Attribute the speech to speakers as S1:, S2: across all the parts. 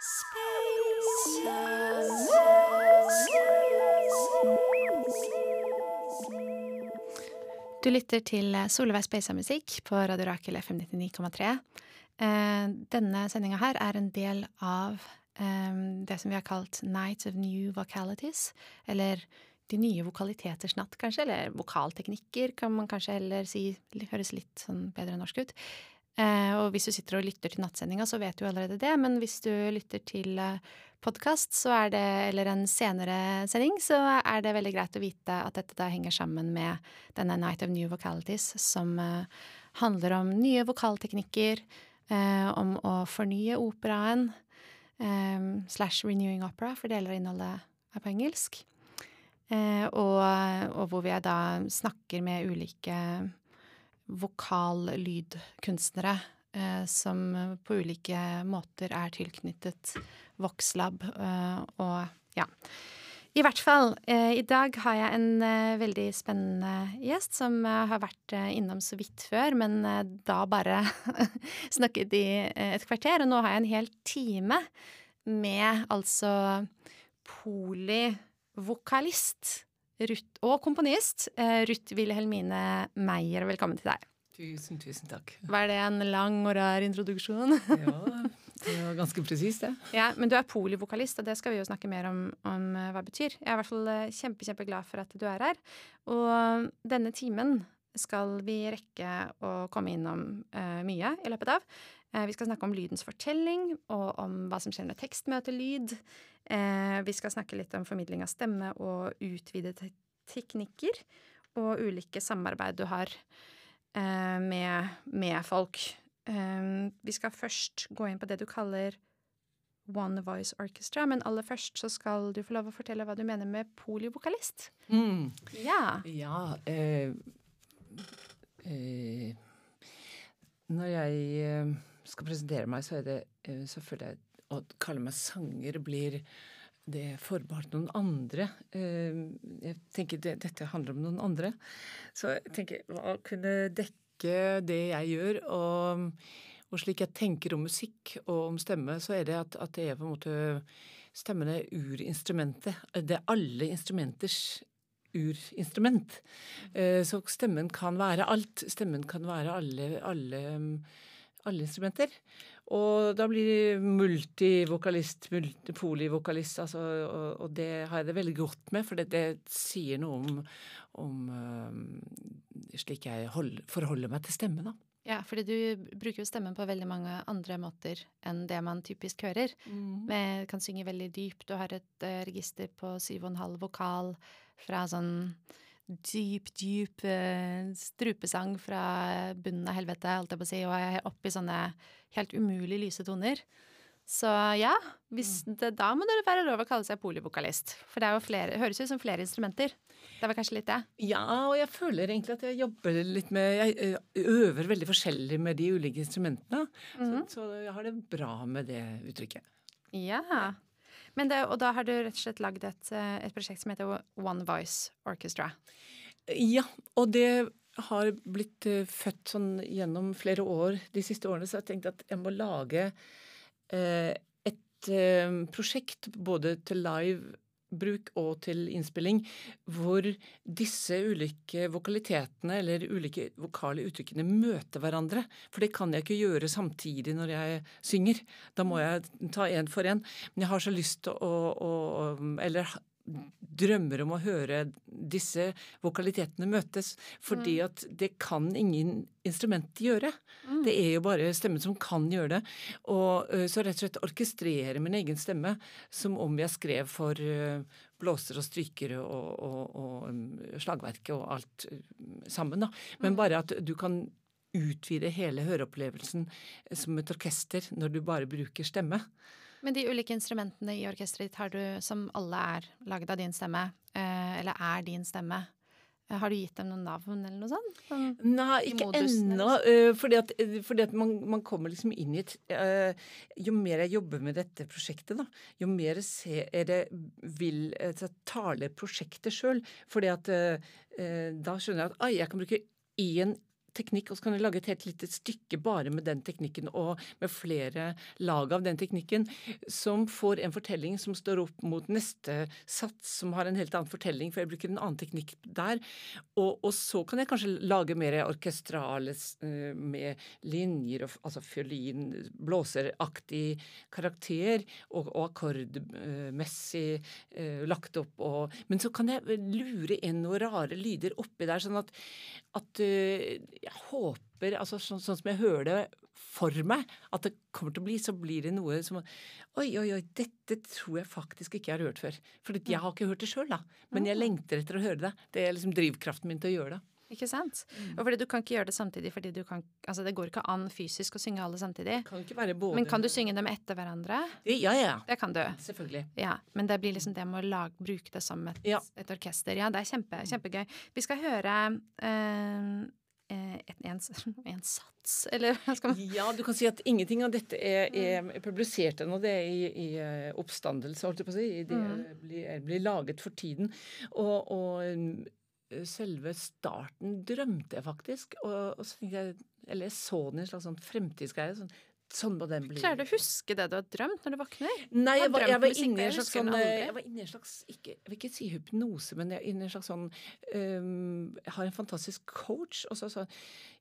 S1: Du lytter til Solveig Speisa-musikk på Radio Rakel FM 99,3. Eh, Denne sendinga her er en del av eh, det som vi har kalt Nights of New Vocalities. Eller De nye vokaliteters natt, kanskje. Eller vokalteknikker, kan man kanskje heller si. Høres litt sånn bedre norsk ut. Eh, Og hvis du sitter og lytter til nattsendinga, så vet du allerede det. Men hvis du lytter til podkast, er det, eller en senere sending, så er det veldig greit å vite at dette da henger sammen med denne Night of New Vocalities, som eh, handler om nye vokalteknikker, eh, om å fornye operaen, eh, slash renewing opera, for deler av innholdet er på engelsk. Eh, og, og hvor vi da snakker med ulike vokallydkunstnere eh, som på ulike måter er tilknyttet Voxlab eh, og ja. I hvert fall, eh, i dag har jeg en eh, veldig spennende gjest som eh, har vært innom så vidt før, men da bare snakket i et kvarter. Og nå har jeg en hel time med altså polyvokalist Ruth, og komponist eh, Ruth Wilhelmine Meyer. Velkommen til deg.
S2: Tusen, tusen takk.
S1: Var det en lang og rar introduksjon?
S2: Ja, det var ganske presist, det.
S1: Ja, Men du er polivokalist, og det skal vi jo snakke mer om, om eh, hva det betyr. Jeg er i hvert fall eh, kjempe, kjempeglad for at du er her. Og denne timen skal vi rekke å komme innom uh, mye i løpet av. Uh, vi skal snakke om lydens fortelling, og om hva som skjer når tekst møter lyd. Eh, vi skal snakke litt om formidling av stemme og utvidede teknikker. Og ulike samarbeid du har eh, med, med folk. Um, vi skal først gå inn på det du kaller One Voice Orchestra, men aller først så skal du få lov å fortelle hva du mener med polivokalist.
S2: Mm.
S1: Ja.
S2: Ja eh, eh, Når jeg eh, skal presentere meg, så er det selvfølgelig så føler jeg å kalle meg sanger blir det forbeholdt noen andre. Eh, jeg tenker det, dette handler om noen andre. Så jeg tenker hva kunne dekke det jeg gjør, og, og slik jeg tenker om musikk og om stemme, så er det at, at det er på en måte Stemmen er urinstrumentet. Det er alle instrumenters urinstrument. Eh, Så stemmen kan være alt. Stemmen kan være alle, alle, alle instrumenter. Og da blir de multivokalist, multipolivokalist, altså, og, og det har jeg det veldig godt med, for det, det sier noe om, om uh, slik jeg hold, forholder meg til stemme, da.
S1: ja, fordi du bruker jo stemmen på veldig mange andre måter enn det man typisk hører. Men kan synge veldig dypt. Du har et uh, register på syv og en halv vokal fra sånn dyp, dyp eh, strupesang fra bunnen av helvete, holdt jeg på å si, og er oppe i sånne helt umulig lyse toner. Så ja, hvis det, da må det være lov å kalle seg polivokalist. For det er jo flere, høres ut som flere instrumenter. Det var kanskje litt det.
S2: Ja, og jeg føler egentlig at jeg jobber litt med Jeg øver veldig forskjellig med de ulike instrumentene. så, så jeg har det bra med det uttrykket.
S1: Ja. Det, og da har du rett og slett lagd et, eh, et prosjekt som heter One Voice Orchestra.
S2: Ja, og det har blitt ø, født sånn gjennom flere år de siste årene, så jeg tenkte at jeg må lage eh, et eh, prosjekt både til live bruk og til innspilling, hvor disse ulike vokalitetene eller ulike vokale uttrykkene møter hverandre. For det kan jeg ikke gjøre samtidig når jeg synger. Da må jeg ta én for én. Men jeg har så lyst til å, å Eller drømmer om å høre disse vokalitetene møtes, fordi at det kan ingen instrument gjøre. Det er jo bare stemmen som kan gjøre det. Og så rett og slett orkestrere min egen stemme som om jeg skrev for blåser og strykere og, og, og slagverket og alt sammen, da. Men bare at du kan utvide hele høreopplevelsen som et orkester når du bare bruker stemme.
S1: Men de ulike instrumentene i orkesteret ditt har du, som alle er laget av din stemme, eh, eller er din stemme, eh, har du gitt dem noen navn eller noe sånt? Sånn,
S2: Nei, ikke ennå. fordi at, fordi at man, man kommer liksom inn i et uh, Jo mer jeg jobber med dette prosjektet, da, jo mer ser jeg vil altså, tale prosjektet sjøl. Fordi at uh, da skjønner jeg at ai, jeg kan bruke én teknikk, og så kan jeg lage et helt lite stykke bare med den teknikken og med flere lag av den teknikken, som får en fortelling som står opp mot neste sats, som har en helt annen fortelling, for jeg bruker en annen teknikk der. Og, og så kan jeg kanskje lage mer orkestrale eh, med linjer, altså fiolin, blåseraktig karakter, og, og akkordmessig eh, lagt opp. Og, men så kan jeg lure inn noen rare lyder oppi der, sånn at, at uh, jeg håper, altså sånn, sånn, som jeg hører det for meg, at det kommer til å bli, så blir det noe som Oi, oi, oi, dette tror jeg faktisk ikke jeg har hørt før. For jeg har ikke hørt det sjøl, da. Men jeg lengter etter å høre det. Det er liksom drivkraften min til å gjøre det.
S1: Ikke sant? Mm. Og fordi du kan ikke gjøre det samtidig, fordi du kan Altså det går ikke an fysisk å synge alle samtidig.
S2: Kan ikke være både...
S1: Men kan du synge dem etter hverandre?
S2: Ja, ja.
S1: Det kan du.
S2: Selvfølgelig.
S1: Ja, Men det blir liksom det med å lage, bruke det som et, ja. et, orkester. Ja, det er kjempe, kjempegøy. Vi skal høre uh, en, en, sats, eller hva skal man
S2: Ja, du kan si at ingenting av dette er, er publisert ennå. Det er i, i eh, oppstandelse, holdt jeg på å si. Det mm. blir, blir, laget for tiden. Og, og, selve starten drømte jeg faktisk. Og, og så jeg, eller jeg så den i en slags sånn fremtidsgreie. Sånn, Sånn må den bli.
S1: Klarer du å huske det du har drømt når du våkner?
S2: Nei, jeg var, jeg var inne i en slags sånn Jeg var inne i en slags ikke, Jeg vil ikke si hypnose, men jeg er inne i en slags sånn um, Jeg har en fantastisk coach, og så sa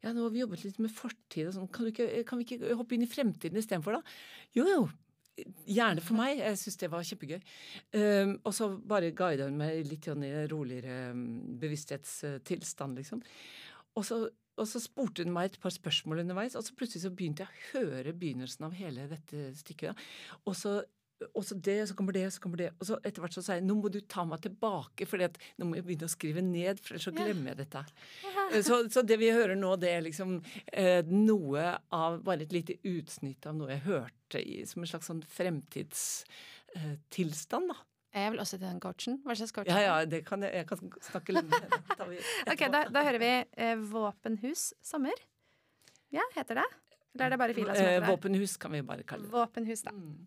S2: Ja, nå har vi jobbet litt med fortid og sånn. Kan, ikke, kan vi ikke hoppe inn i fremtiden istedenfor, da? Jo, jo. Gjerne for meg. Jeg syns det var kjempegøy. Um, og så bare guida hun meg litt i en roligere bevissthetstilstand, liksom. Og så og så spurte hun meg et par spørsmål underveis, og så plutselig så begynte jeg å høre begynnelsen av hele dette stykket. Da. Og så og så det, så kommer det, så kommer det. Og så etter hvert så sa jeg nå må du ta meg tilbake, for nå må jeg begynne å skrive ned, for ellers så glemmer jeg dette. Så, så, det vi hører nå, det er liksom eh, noe av Bare et lite utsnitt av noe jeg hørte i, som en slags sånn fremtidstilstand, eh, da.
S1: Jeg vil også til den coachen. Hva slags coach?
S2: Ja, ja, det kan jeg, jeg kan snakke litt
S1: ok, da, da, hører vi eh, Våpenhus sommer. Ja, heter det? Eller er det bare Fila som heter
S2: det? Eh, våpenhus kan vi bare kalle det.
S1: Våpenhus, da. Mm.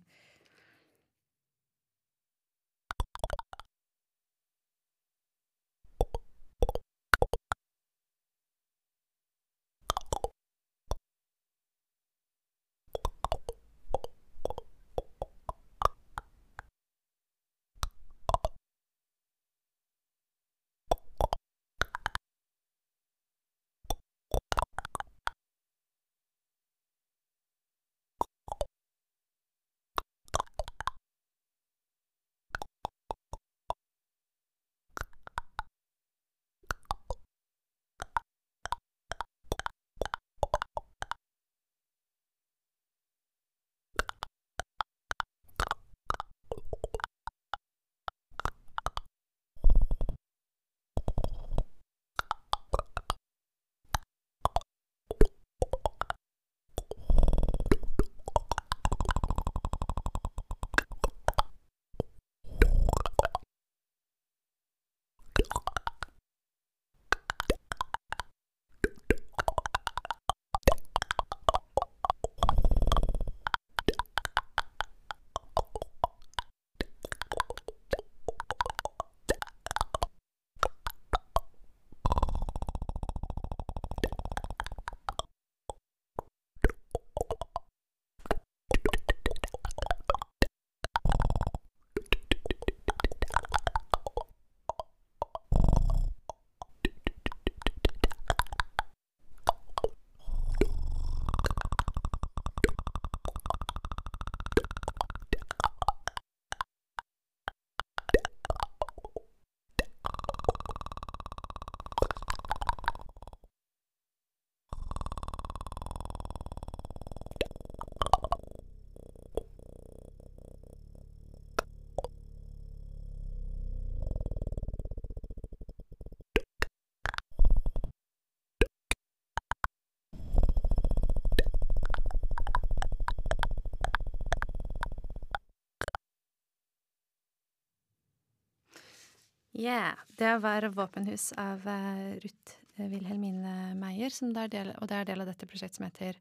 S1: Yeah. Det var 'Våpenhus' av uh, Ruth eh, Wilhelmine Meyer, del, og det er del av dette prosjektet som heter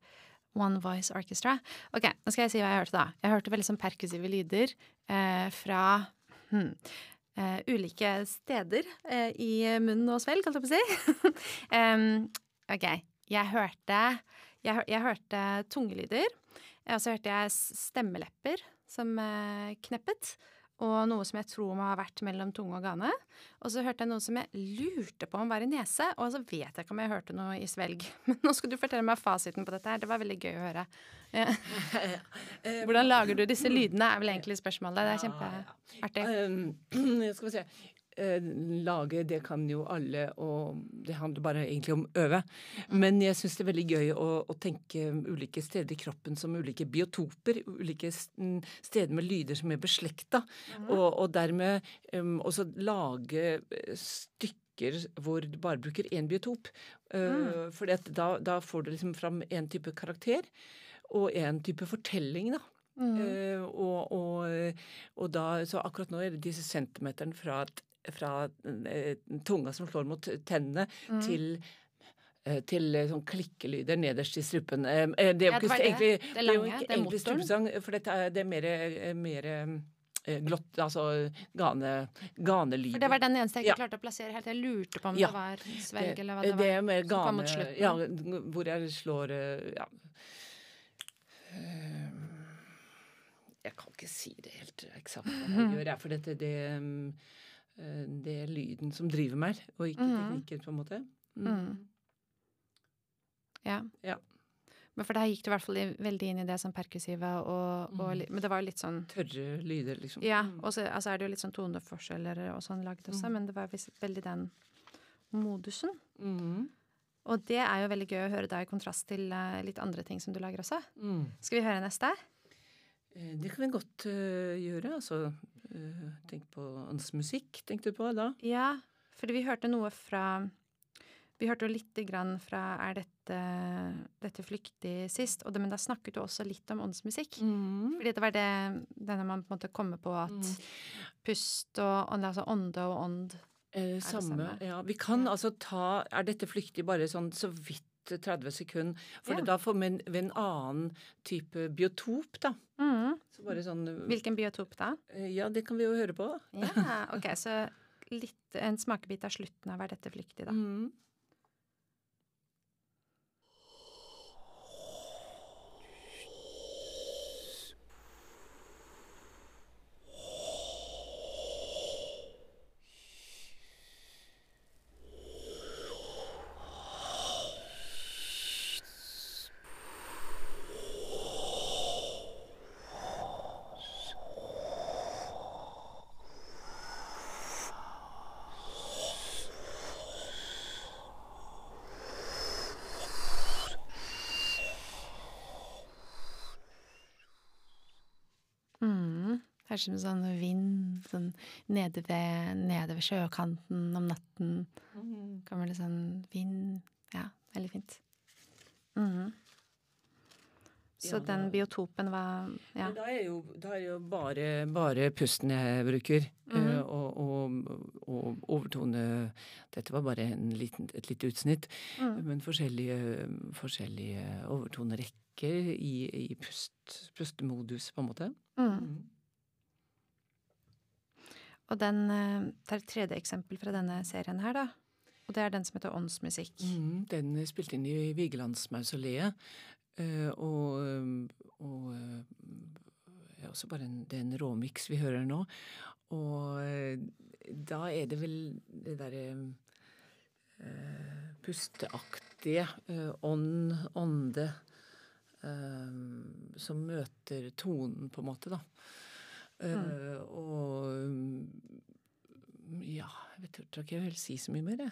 S1: One Voice Orchestra. Ok, nå skal jeg si hva jeg hørte, da. Jeg hørte veldig sånn perkussive lyder eh, fra hmm, eh, ulike steder eh, i munn og svelg, holdt jeg på å si. um, ok. jeg hørte jeg, hø- jeg hørte tungelyder. Og så hørte jeg stemmelepper som eh, kneppet. Og noe som jeg tror må ha vært mellom tunge og gane. Og så hørte jeg noe som jeg lurte på om var i nese. Og så vet jeg ikke om jeg hørte noe i svelg. Men nå skal du fortelle meg fasiten på dette her. Det var veldig gøy å høre. Ja. Hvordan lager du disse lydene, er vel egentlig spørsmålet. Det er kjempeartig.
S2: Um, skal vi se. Eh, lage, det kan jo alle, og det handler bare egentlig om øve. Men jeg syns det er veldig gøy å, å tenke ulike steder i kroppen som ulike biotoper. Ulike mm, steder med lyder som er beslekta. og, og dermed um, også lage eh, stykker hvor du bare bruker én biotop. Uh, fordi at da, da får du liksom fram én type karakter og en type fortelling, da. Eh, og, og, og da, så akkurat nå er det disse centimeterne fra, fra eh, tunga som slår mot tennene, til eh, til eh, sånn klikkelyder nederst i strupen. Det er jo ikke egentlig,
S1: Det
S2: er jo ikke
S1: det
S2: egentlig strupesang, for dette er, det er mer, mer glott, altså gane, ganelyder.
S1: For det var den eneste jeg ikke
S2: Ja.
S1: klarte å plassere helt. Jeg lurte på om
S2: Ja.
S1: det var svelg, eller hva
S2: det,
S1: det
S2: det
S1: var.
S2: er mer
S1: som kom
S2: gane
S1: mot slutten.
S2: ja, Hvor jeg slår ja. Jeg kan ikke si det helt eksakt hva jeg gjør, for dette det, mm, det er lyden som driver meg, og ikke
S1: mm.
S2: teknikken, på en måte.
S1: Mm. Ja.
S2: Ja.
S1: Men for deg gikk du i hvert fall veldig inn i det som perkussive og, og li- Men det var jo litt sånn
S2: Tørre lyder, liksom.
S1: Ja,
S2: Mm.
S1: og så altså er det jo litt sånn toneforskjeller og sånn lagd også, men det var visst veldig den modusen.
S2: Mhm.
S1: Og det er jo veldig gøy å høre da i kontrast til eh, litt andre ting som du lager også.
S2: Mm.
S1: Skal vi høre neste?
S2: Eh, Det kan vi godt uh, gjøre. Altså, eh, tenk på hans musikk, tenkte du på da?
S1: Ja, fordi vi hørte noe fra Vi hørte jo lite grann fra Er dette, dette flyktig sist? Og det, men da snakket du også litt om åndsmusikk.
S2: Mm.
S1: Fordi det var det denne man på en måte kommer på at
S2: Mm.
S1: pust og ånd, altså ånde og ånd
S2: Eh,
S1: det
S2: samme.
S1: samme?
S2: Ja, vi kan
S1: Ja.
S2: altså ta Er dette flyktig bare sånn så vidt 30 sekunder? For
S1: Ja.
S2: da får vi en, en annen type biotop, da.
S1: mm.
S2: Så bare sånn
S1: Hvilken biotop da?
S2: eh, Ja, det kan vi jo høre på.
S1: Ja, ok, så litt, en smakebit av slutten av Er dette flyktig, da.
S2: Mm.
S1: Mm. Det er sånn vind sånn nede, ved, nede ved sjøkanten om natten. Kommer det sånn vind Ja, veldig fint. Mhm. Så
S2: Ja,
S1: den biotopen var Ja.
S2: Da er jo, da er jo bare, bare pusten jeg bruker. Mm. og, og, og overtone Dette var bare en liten, et lite utsnitt.
S1: Mm.
S2: Men forskjellige, forskjellige overtonerekker i, i pust, pustemodus, på en måte.
S1: Mm. Og den eh, Det er et tredje eksempel fra denne serien her, da. Og det er den som heter Åndsmusikk.
S2: Mm, den er spilt inn i Vigelandsmausoleet. eh, og og eh, ja, også bare en, det er en råmiks vi hører nå. Og eh, da er det vel det derre uh, pusteaktige uh, ånd, ånde uh, som møter tonen, på en måte, da. Eh, Og mm, ja, jeg tror ikke jeg vil si så mye mer, jeg.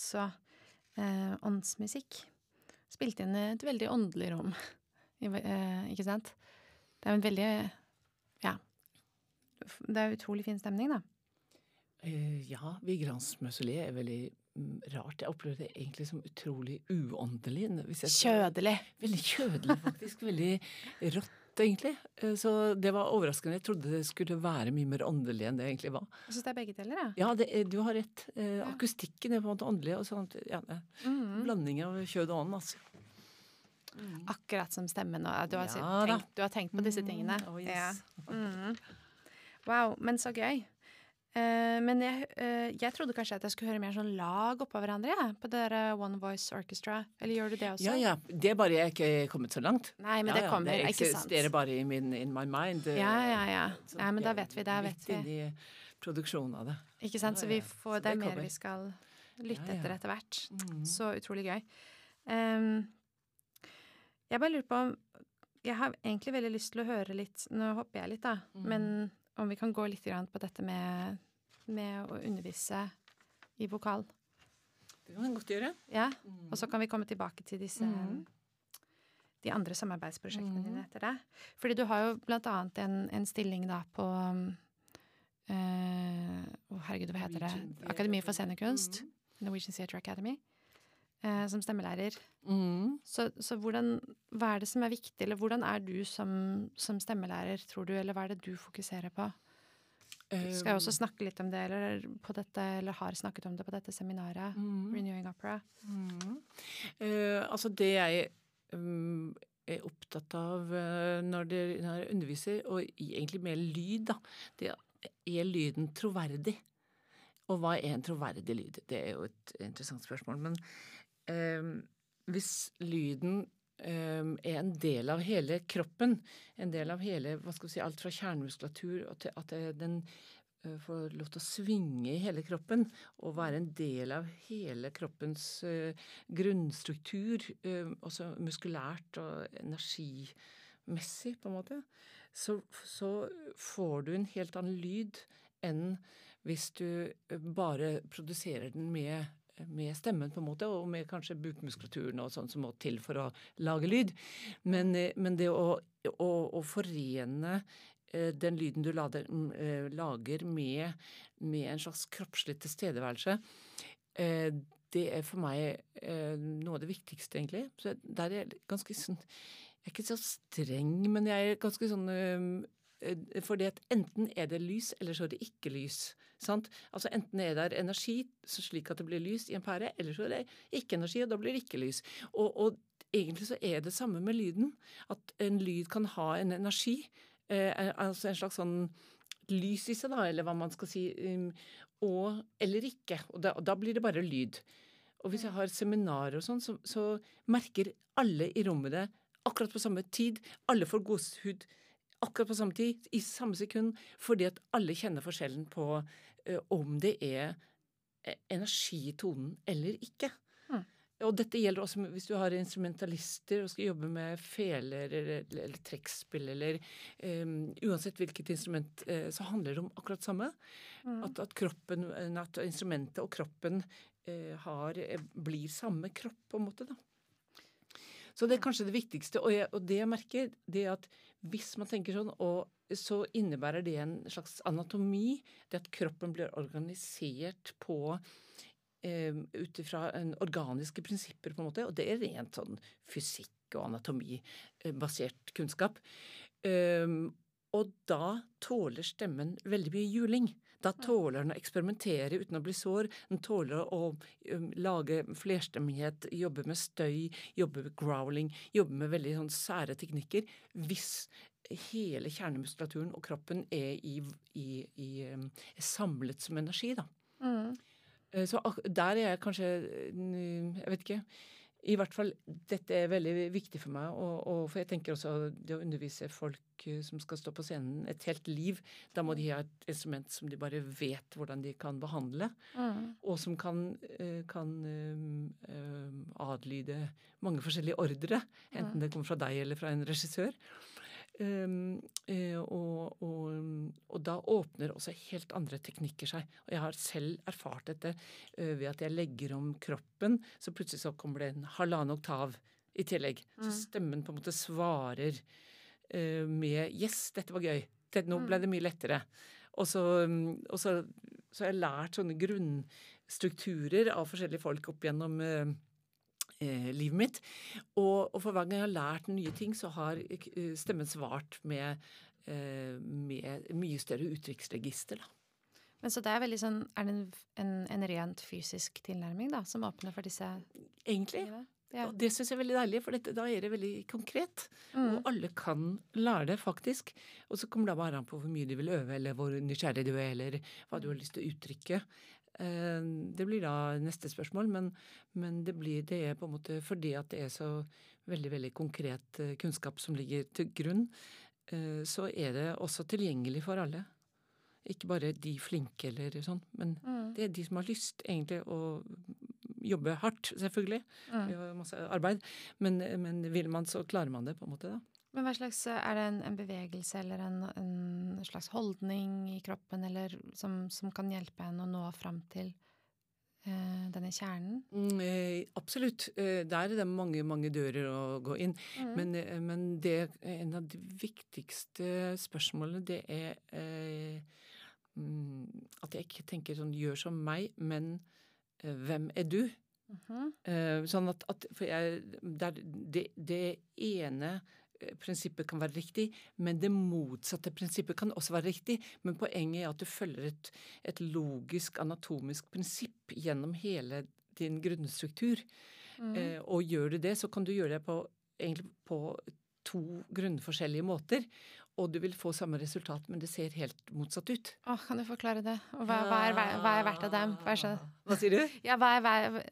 S1: Altså eh, åndsmusikk. Spilte inn et veldig åndelig rom, eh, ikke sant? Det er en veldig Ja. Det er utrolig fin stemning, da.
S2: Eh, ja, Vigelandsmausoleet er veldig mm, rart. Jeg opplever det egentlig som utrolig uåndelig.
S1: Kjødelig.
S2: Veldig kjødelig, faktisk. Veldig rått, egentlig. Eh, Så det var overraskende. Jeg trodde det skulle være mye mer åndelig enn det egentlig var.
S1: Jeg syns det er begge deler, jeg.
S2: Ja, det, er- du har rett. Eh, Akustikken er på en måte åndelig. og sånt. Ja,
S1: Mm.
S2: Blanding av kjød og ånd, altså.
S1: Akkurat som stemmen og Du har,
S2: Ja
S1: tenkt, du har tenkt på disse tingene.
S2: Mm, oh, yes.
S1: ja. mm. Wow, men så gøy. Eh, men jeg, eh, jeg trodde kanskje at jeg skulle høre mer sånn lag oppå hverandre jeg, på det der eh, One Voice Orchestra. Eller gjør du det også?
S2: Ja, ja. Det er bare jeg ikke kommet så langt.
S1: Nei, men
S2: ja,
S1: det
S2: ja,
S1: kommer, ikke sant?
S2: eksisterer bare i min, in my mind.
S1: Ja, ja, ja.
S2: så
S1: ja men da vet vi, da vet
S2: midt
S1: vi.
S2: inne i produksjonen av det.
S1: Ikke sant? Så vi får,
S2: Så
S1: det er mer
S2: kommer.
S1: vi skal lytte
S2: Ja, ja.
S1: etter etter hvert.
S2: Mm.
S1: Så utrolig gøy. Um, jeg bare lurer på om Jeg har egentlig veldig lyst til å høre litt Nå hopper jeg litt, da.
S2: Mm.
S1: Men om vi kan gå litt på dette med, med å undervise i vokal.
S2: Det kan vi godt gjøre.
S1: Ja? Og så kan vi komme tilbake til disse
S2: Mm.
S1: de andre samarbeidsprosjektene
S2: Mm.
S1: dine etter det. Fordi du har jo blant annet en, en stilling da på Å, øh, herregud, hva heter det? Akademiet for scenekunst.
S2: Mm.
S1: Norwegian Theatre Academy. Eh, som stemmelærer.
S2: Mm.
S1: Så, så hvordan, hva er det som er viktig, eller hvordan er du som, som stemmelærer, tror du, eller hva er det du fokuserer på? Du skal jo også snakke litt om det, eller, på dette, eller har snakket om det på dette seminaret,
S2: Mm.
S1: Renewing Opera.
S2: Mm. Eh, altså det jeg um, er opptatt av eh, når, det, når jeg underviser, og egentlig med lyd, da, det er lyden troverdig. Og hva er en troverdig lyd? Det er jo et interessant spørsmål. Men hvis lyden eh, er en del av hele kroppen, en del av hele, hva skal vi si, alt fra kjernemuskulatur til at den eh, får lov til å svinge i hele kroppen og være en del av hele kroppens eh, grunnstruktur, eh, også muskulært og energimessig, på en måte, så, så får du en helt annen lyd enn hvis du eh, bare produserer den med med stemmen, på en måte, og med kanskje bukmuskulaturen og sånn som må til for å lage lyd. Men, eh, men det å, å, å forene eh, den lyden du lader, mm, eh, lager med, med en slags kroppslig tilstedeværelse, det er for meg noe av det viktigste, egentlig. Så der er jeg ganske sånn Jeg er ikke så streng, men jeg er ganske sånn fordi at enten er det lys, eller så er det ikke lys. Sant? Altså Enten er det energi slik at det blir lys i en pære, eller så er det ikke energi, og da blir det ikke lys. Og, og egentlig så er det samme med lyden. At en lyd kan ha en energi, eh, altså en slags sånn lys i seg, da, eller hva man skal si, um, og eller ikke. Og da, og da blir det bare lyd. Og hvis jeg har seminarer og sånn, så, så merker alle i rommet det akkurat på samme tid. Alle får gåsehud akkurat på samme tid, i samme sekund, fordi at alle kjenner forskjellen på uh, om det er eh, energi i tonen eller ikke.
S1: Mm.
S2: Og dette gjelder også hvis du har instrumentalister og skal jobbe med feler eller, eller, trekkspill eller um, Uansett hvilket instrument, uh, så handler det om akkurat samme.
S1: Mm.
S2: At, at kroppen, at instrumentet og kroppen uh, har, blir samme kropp, på en måte, da. Så det er kanskje det viktigste. Og, jeg, og det jeg merker, det er at hvis man tenker sånn, og så innebærer det en slags anatomi. Det at kroppen blir organisert på eh, ut ifra organiske prinsipper, på en måte. Og det er rent sånn fysikk og anatomibasert kunnskap. Um, og da tåler stemmen veldig mye juling. Da tåler den å eksperimentere uten å bli sår. Den tåler å um, lage flerstemmighet, jobbe med støy, jobbe med growling, jobbe med veldig sånn sære teknikker. Hvis hele kjernemuskulaturen og kroppen er, i, i, i, um, er samlet som energi, da. Mm. Eh, så der er jeg kanskje Jeg vet ikke i hvert fall, dette er veldig viktig for meg. Og, og, for jeg tenker også det å undervise folk eh, som skal stå på scenen et helt liv, da må de ha et instrument som de bare vet hvordan de kan behandle. Mm. Og som kan, eh, kan um, adlyde mange forskjellige ordre. Enten mm. det kommer fra deg eller fra en regissør. Um, og, og, og, da åpner også helt andre teknikker seg. Og jeg har selv erfart dette uh, ved at jeg legger om kroppen, så plutselig så kommer det en halvannen oktav i tillegg. Mm. Så stemmen på en måte svarer uh, med 'yes, dette var gøy'. Nå ble mm. det mye lettere. Og så, og så, så har jeg lært sånne grunnstrukturer av forskjellige folk opp gjennom eh, livet mitt. Og, og, for hver gang jeg har lært nye ting, så har eh, stemmen svart med, eh, med mye større uttrykksregister. da.
S1: Men så det er veldig sånn, er det en, en, en rent fysisk tilnærming da, som åpner for disse
S2: Egentlig. Ja. Og det syns jeg er veldig deilig, for dette, da er det veldig konkret. Mm. Og alle kan lære det, faktisk. Og så kommer det bare an på hvor mye de vil øve, eller hvor nysgjerrig du er, eller hva du har lyst til å uttrykke. Eh, det blir da neste spørsmål, men, men det, blir, det er på en måte fordi at det er så veldig, veldig konkret eh, kunnskap som ligger til grunn, eh, så er det også tilgjengelig for alle. Ikke bare de flinke eller sånn, men mm. det er de som har lyst egentlig å jobbe hardt, selvfølgelig. Mm. Masse arbeid. Men, men vil man, så klarer man det, på en måte, da.
S1: Men hva slags, Er det en, en bevegelse eller en, en, slags holdning i kroppen eller som, som kan hjelpe en å nå fram til eh, denne kjernen?
S2: Mm, eh, absolutt. Eh, der er det mange, mange dører å gå inn. Mm. Men, eh, men det, en av de viktigste spørsmålene, det er eh, mm, at jeg ikke tenker sånn gjør som meg, men eh, hvem er du? Mm -hmm. sånn at, at For jeg, det, det ene prinsippet kan være riktig, men det motsatte prinsippet kan også være riktig. Men poenget er at du følger et, et logisk, anatomisk prinsipp gjennom hele din grunnstruktur. Mm. Eh, og gjør du det, så kan du gjøre det på, egentlig på to grunnforskjellige måter og du vil få samme resultat, men det ser helt motsatt ut.
S1: Åh, Kan du forklare det? Og hva, hva, er, hva er, verdt av dem?
S2: Hva, hva sier du?
S1: Ja, Hva er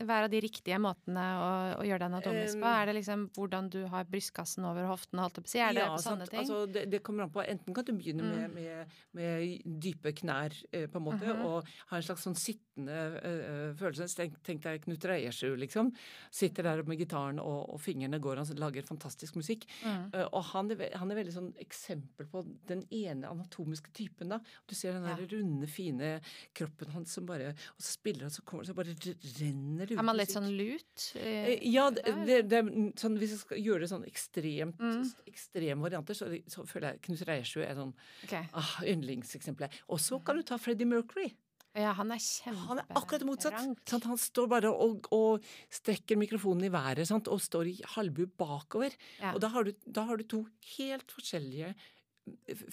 S1: hver av de riktige måtene å, å gjøre det anatomisk på? Er det liksom hvordan du har brystkassen over hoften, holdt jeg på å si? Er det ja, sånne sant? ting?
S2: Altså, det, det, kommer an på. Enten kan du begynne mm. med, med, med, dype knær, eh, på en måte, mm -hmm. og ha en slags sånn sittende øh, følelse. Tenk, tenk deg Knut Reiersrud, liksom. Sitter der med gitaren, og, og fingrene går, han lager fantastisk musikk. Mm. Uh, og han er, han er veldig sånn eksempel på den ene anatomiske typen. da. Du ser den der ja. runde, fine kroppen hans som bare Og så spiller han, så kommer det, så bare renner det ut
S1: Er man litt sånn lut?
S2: Eh, ja, det, det, det, sånn, hvis jeg skal gjøre det sånn ekstremt mm. ekstreme varianter, så, så, føler jeg Knut Reiersrud er sånn okay. ah, yndlingseksempelet. Og så kan du ta Freddie Mercury.
S1: Ja, han er kjempe...
S2: Han er akkurat motsatt. Sant? Han står bare og, og, strekker mikrofonen i været sant? og står i halvbu bakover. Ja. Og da har, du, da har, du, to helt forskjellige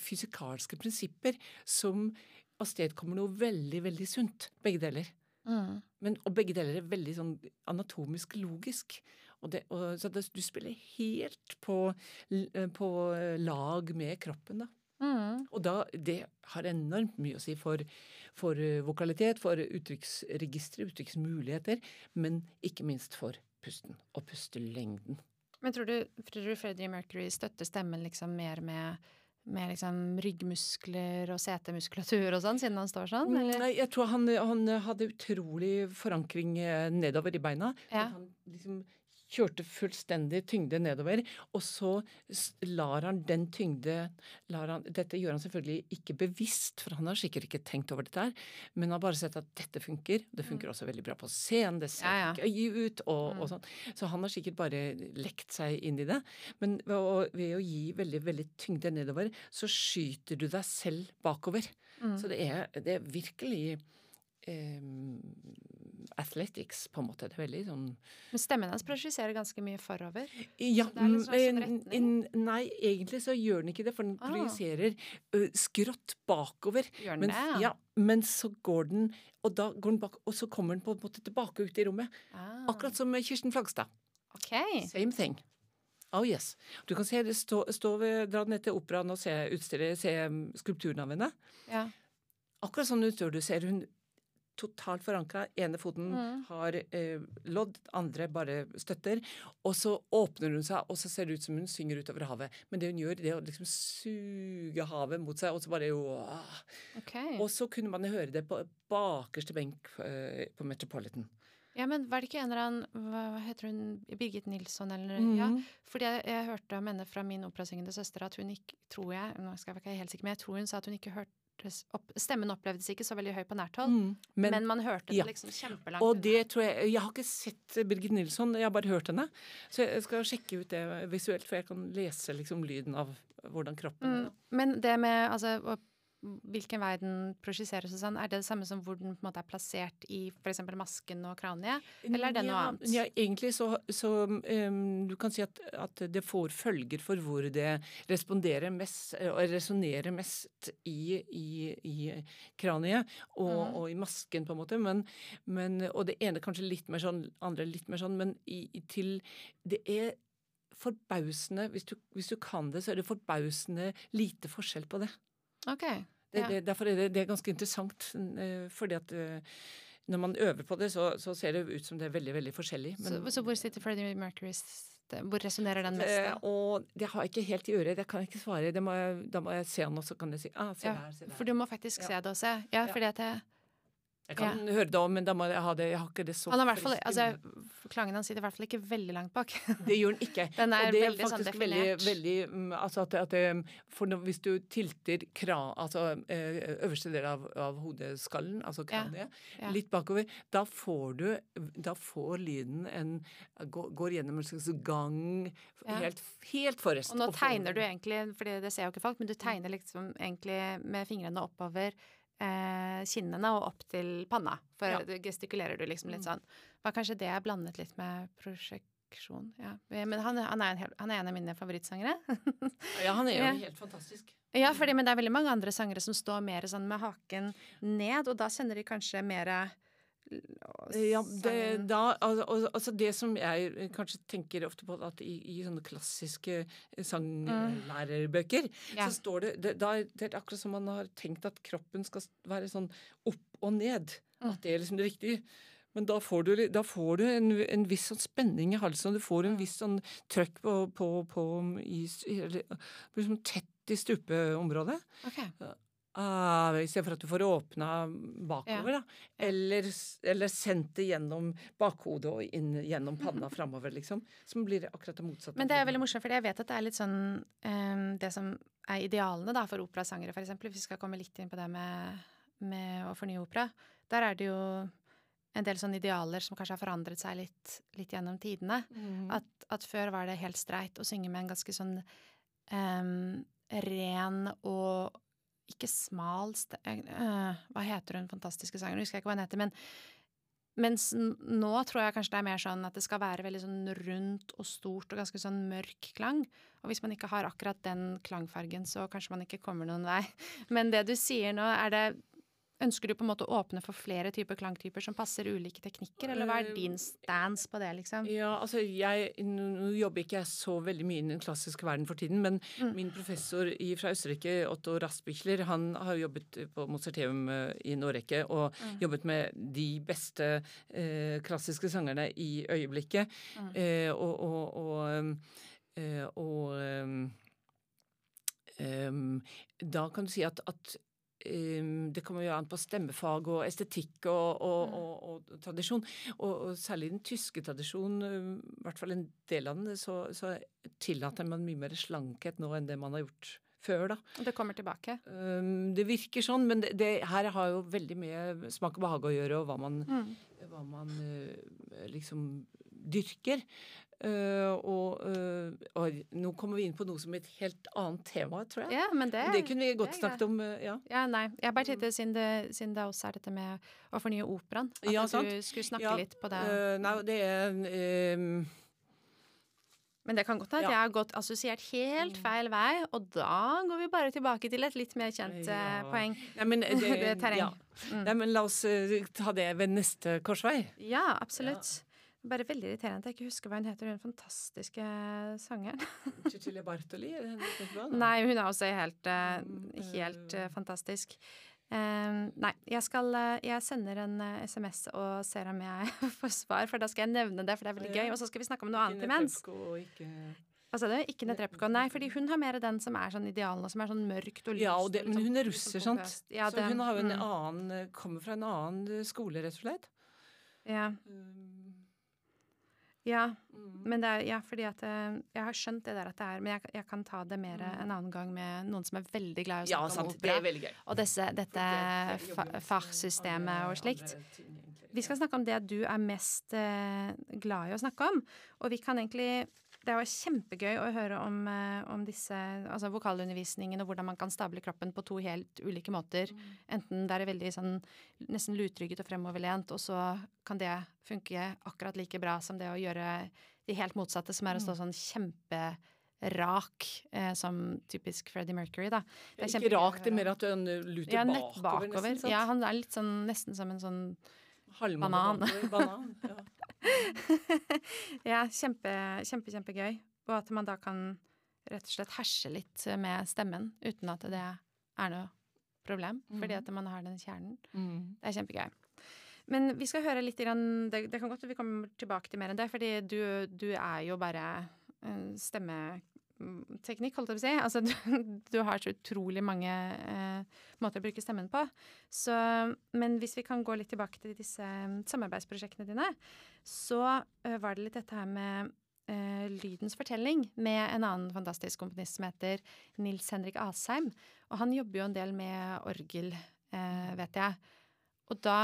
S2: fysikalske prinsipper som avstedkommer noe veldig, veldig sunt. Begge deler. Mm. Men, og begge deler er veldig sånn anatomisk logisk. Og det, og, så det, du spiller helt på, på, lag med kroppen, da. Mm. Og da, det har enormt mye å si for, for vokalitet, for uttrykksregistre, uttrykksmuligheter, men ikke minst for pusten og pustelengden.
S1: Men tror du, tror du Freddie Mercury støtter stemmen liksom mer med med liksom ryggmuskler og setemuskulatur og sånn, siden han står sånn?
S2: Mm, eller? Nei, jeg tror han, han, hadde utrolig forankring eh, nedover i beina. Ja. Han liksom kjørte fullstendig tyngde nedover. Og så lar han den tyngde han, Dette gjør han selvfølgelig ikke bevisst, for han har sikkert ikke tenkt over dette her, men han har bare sett at dette funker. Det funker mm. også veldig bra på scenen, det ser ja, ja. gøy ut og, mm. og, sånn. Så han har sikkert bare lekt seg inn i det. Men ved, ved å gi veldig, veldig tyngde nedover, så skyter du deg selv bakover. Mm. Så det er, det er virkelig eh, athletics, på en måte. Det er veldig sånn
S1: Men stemmen hans projiserer ganske mye forover.
S2: Ja,
S1: litt sånn
S2: nei, egentlig så gjør den ikke det, for den
S1: Ah.
S2: projiserer skrått bakover.
S1: Gjør den
S2: Men,
S1: det?
S2: ja, men så går den, og da går den bak, og så kommer den på en måte tilbake ut i rommet.
S1: Ah,
S2: Akkurat som Kirsten Flagstad.
S1: ok.
S2: Same thing. Oh yes. Du kan se det stå, stå ved, dra ned til operaen og se, utstille, se um, skulpturen av henne.
S1: Ja.
S2: Akkurat sånn utstår du ser hun totalt forankra. Ene foten
S1: Mm.
S2: har eh, lodd, andre bare støtter. Og så åpner hun seg, og så ser det ut som hun synger utover havet. Men det hun gjør, det er å liksom suge havet mot seg, og så bare
S1: okay.
S2: Og så kunne man høre det på bakerste benk eh, på Metropolitan.
S1: Ja, men var det ikke en eller annen Hva heter hun? Birgit Nilsson, eller
S2: mm.
S1: Ja. Fordi jeg, jeg hørte om henne fra min operasyngende søster at hun ikke Tror jeg Nå skal jeg være helt sikker, men jeg tror hun sa at hun ikke hørtes opp, Stemmen opplevdes ikke så veldig høy på nært hold,
S2: Mm.
S1: men,
S2: Men,
S1: man hørte det
S2: ja.
S1: liksom kjempelangt
S2: og det tror jeg Jeg har ikke sett Birgit Nilsson, jeg har bare hørt henne. Så jeg skal sjekke ut det visuelt, for jeg kan lese liksom lyden av hvordan kroppen.
S1: Mm, men det med altså hvilken vei den projiseres og sånn, er det det samme som hvor den på en måte er plassert i f.eks. masken og kraniet? Eller er det noe
S2: ja,
S1: annet?
S2: Ja, egentlig så, så um, Du kan si at, at det får følger for hvor det responderer mest og resonnerer mest i, i, i kraniet og,
S1: mm.
S2: og i masken, på en måte. Men, men, og det ene kanskje litt mer sånn, andre litt mer sånn, men i, til Det er forbausende hvis du, hvis du kan det, så er det forbausende lite forskjell på det.
S1: Ok.
S2: Det,
S1: Ja.
S2: det, derfor er det, det er ganske interessant. eh, fordi at eh, når man øver på det, så, så ser det ut som det er veldig veldig forskjellig.
S1: så, så hvor sitter Freddie Mercury? Hvor resonnerer den mest?
S2: Eh,
S1: da?
S2: og det har jeg ikke helt i øret. Det kan jeg ikke svare. Det må jeg, da må jeg se han, og så kan jeg si ah, se
S1: Ja,
S2: der, se der.
S1: For du må faktisk
S2: Ja.
S1: se det og se. Ja,
S2: Ja.
S1: fordi at jeg,
S2: Jeg kan høre det om, men da må jeg ha det. Jeg har ikke det så
S1: Han har fall altså. Klangen hans sitter i hvert fall ikke veldig langt bak.
S2: Det gjør den ikke.
S1: Den er
S2: og det er
S1: veldig sånn
S2: faktisk veldig,
S1: definert.
S2: veldig mm, altså at, at For hvis du tilter kra, altså eh, øverste del av, av hodeskallen, altså kraniet,
S1: ja.
S2: litt bakover, da får du Da får lyden en Går, går gjennom en slags gang
S1: Ja.
S2: helt, helt forrest.
S1: Og nå
S2: og
S1: tegner du egentlig, for det ser jo ikke folk, men du tegner liksom egentlig med fingrene oppover kinnene og opp til panna. For
S2: Ja. Mm.
S1: gestikulerer du liksom litt sånn. Var kanskje det jeg blandet litt med prosjeksjon. Ja. Men han, han, er en, han er en av mine favorittsangere.
S2: Ja, han er jo
S1: Ja.
S2: helt fantastisk.
S1: ja, fordi, men det er veldig mange andre sangere som står mer sånn med haken ned, og da kjenner de kanskje mer
S2: Ja, det, da, al- al- altså det som jeg kanskje tenker ofte på, at i, i sånne klassiske sanglærerbøker,
S1: Ja.
S2: så står det, det da, Det er akkurat som man har tenkt at kroppen skal være sånn opp og ned. At det er liksom det riktige. Men da får du, da får du en, en viss sånn spenning i halsen, du får en viss sånn trøkk på, på, på i, i- eller, liksom tett i stupeområdet.
S1: Ok.
S2: Ah, I stedet for at du får åpna bakover, da. Eller, eller sendt det gjennom bakhodet og inn gjennom panna framover, liksom. Som blir akkurat det motsatte.
S1: Men det er veldig morsomt, for jeg vet at det er litt sånn um, Det som er idealene da for operasangere, eksempel, hvis vi skal komme litt inn på det med, med å fornye opera, der er det jo en del sånne idealer som kanskje har forandret seg litt, litt gjennom tidene.
S2: Mm.
S1: At, at før var det helt streit å synge med en ganske sånn um, ren og ikke smal øh, hva heter hun fantastiske sangeren? Husker jeg ikke hva hun heter. Men mens nå tror jeg kanskje det er mer sånn at det skal være veldig sånn rundt og stort og ganske sånn mørk klang. Og hvis man ikke har akkurat den klangfargen, så kanskje man ikke kommer noen vei. Men det du sier nå, er det Ønsker du på en måte å åpne for flere typer klangtyper som passer ulike teknikker, eller hva er din stance på det, liksom?
S2: Ja, altså jeg, Nå jobber ikke jeg så veldig mye i den klassiske verden for tiden, men
S1: Mm.
S2: min professor i, fra Østerrike, Otto Raspichler, han har jobbet på Mozarteum eh, i en årrekke og
S1: Mm.
S2: jobbet med de beste eh, klassiske sangerne i øyeblikket.
S1: Mm.
S2: Eh, og og, og, eh, og um, da kan du si at, at um, det kommer jo an på stemmefag og estetikk og, og, og, og tradisjon. Og, og særlig den tyske tradisjonen, um, i hvert fall en del av den, så, så tillater man mye mer slankhet nå enn det man har gjort før, da.
S1: Og det kommer tilbake.
S2: Um, det virker sånn, men det, det her har jo veldig mye smak og behag å gjøre, og hva man,
S1: Mm.
S2: hva man uh, liksom dyrker. Uh, og, uh, og, nå kommer vi inn på noe som er et helt annet tema, tror jeg.
S1: Ja, men det,
S2: det kunne vi godt snakket om. Uh, ja.
S1: ja, nei. Jeg bare tenkte, siden det, siden det også er dette med å fornye operaen, at
S2: ja,
S1: du skulle snakke
S2: ja,
S1: litt på det.
S2: nei, det er um,
S1: men det kan godt hende at jeg har gått assosiert helt mm. feil vei, og da går vi bare tilbake til et litt mer kjent poeng.
S2: Nei, men, det, det terreng. Mm. Nei, men la oss ta det ved neste korsvei.
S1: Ja, absolutt. Bare veldig irriterende at jeg ikke husker hva hun heter, hun fantastiske sangeren.
S2: Cecilie Bartoli?
S1: Nei, hun er også helt, uh, helt uh, fantastisk. Um, nei, jeg skal Jeg sender en SMS og ser om jeg får svar, for da skal jeg nevne det, for det er veldig gøy. Og så skal vi snakke om noe annet imens. Hva sa du? Ikke Netrebko? Nei, fordi hun har mer den som er sånn idealene, som er sånn mørkt og lyst.
S2: Ja, det, men
S1: sånn
S2: hun er russer, sant? Ja, så hun har jo en mm. annen Kommer fra en annen skole, rett og slett.
S1: Ja. Ja, mm. men det er, ja, fordi at eh, Jeg har skjønt det der at det er Men jeg, jeg kan ta det mer mm. en annen gang med noen som er veldig glad i å snakke ja, om opera.
S2: Det er.
S1: Og disse, dette fachsystemet og slikt. Vi skal snakke om det du er mest eh, glad i å snakke om. Og vi kan egentlig det var kjempegøy å høre om, eh, om disse, altså vokalundervisningen og hvordan man kan stable kroppen på to helt ulike måter. Mm. Enten det er veldig sånn nesten lutrygget og fremoverlent, og så kan det funke akkurat like bra som det å gjøre de helt motsatte, som er å stå sånn kjempe kjemperak, eh, som typisk Freddie Mercury, da.
S2: Det er ikke rak, det er mer at han luter ja, bakover, bakover, nesten.
S1: Ja, han er litt sånn nesten som en sånn banan.
S2: banan ja.
S1: ja, kjempe, kjempe, kjempegøy. Og at man da kan rett og slett herse litt med stemmen uten at det er noe problem, mm. fordi at man har den kjernen. Mm. Det er kjempegøy. Men vi skal høre litt det, det kan godt vi kommer tilbake til mer enn det, fordi du, du er jo bare stemme teknikk, holdt jeg på å si. Altså, du, du, har så utrolig mange eh, måter å bruke stemmen på. Så, men hvis vi kan gå litt tilbake til disse um, samarbeidsprosjektene dine, så eh, var det litt dette her med eh, Lydens fortelling med en annen fantastisk komponist som heter Nils Henrik Asheim. Og han jobber jo en del med orgel, uh, vet jeg. Og da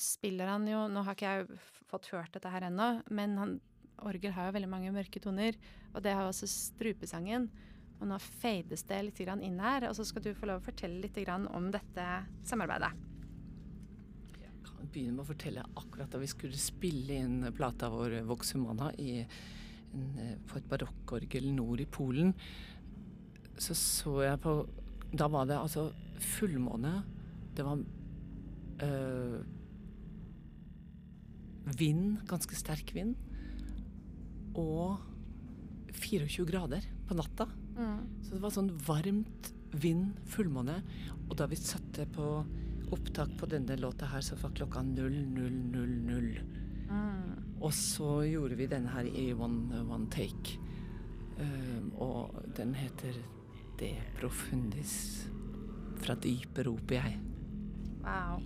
S1: spiller han jo Nå har ikke jeg fått hørt dette her ennå, men han orgel har jo veldig mange mørke toner, og det har også strupesangen. Og nå fades det litt inn her, og så skal du få lov å fortelle litt om dette samarbeidet.
S2: Jeg kan begynne med å fortelle akkurat da vi skulle spille inn plata vår Vox Humana eh, på et barokkorgel nord i Polen. Så så jeg på Da var det altså fullmåne. Det var øh, vind, ganske sterk vind og 24 grader på natta. Mm. Så det var sånn varmt vind, fullmåne. Og da vi satte på opptak på denne låta her, så var klokka 0000. Mm. Og så gjorde vi denne her i one, one take. Um, og den heter De profundis. Fra dypet roper jeg.
S1: Wow.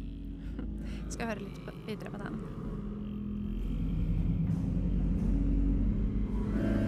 S1: Skal høre litt videre på den. Amen.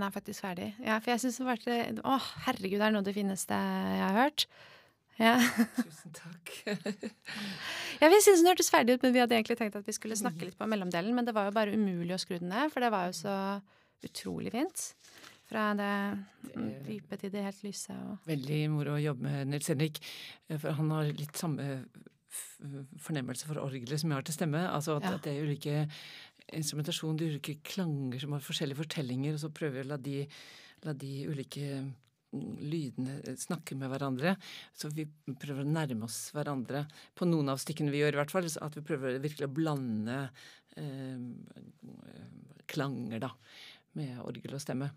S1: Den er faktisk ferdig. Ja, for jeg syns det var Å, herregud, det er noe av det fineste jeg har hørt. Ja.
S2: Tusen takk.
S1: ja, vi syntes den hørtes ferdig ut, men vi hadde egentlig tenkt at vi skulle snakke litt på mellomdelen. Men det var jo bare umulig å skru den ned, for det var jo så utrolig fint. Fra det dype til det helt lyse. Og...
S2: Veldig moro å jobbe med Nils Henrik, for han har litt samme fornemmelse for orgelet som jeg har til stemme. Altså at, ja. at det er ulike instrumentasjon, de ulike klanger som har forskjellige fortellinger, og så prøver vi å la de, la de ulike mm, lydene snakke med hverandre. Så vi prøver å nærme oss hverandre på noen av stykkene vi gjør, i hvert fall. At vi prøver virkelig å blande eh, klanger, da, med orgel og stemme.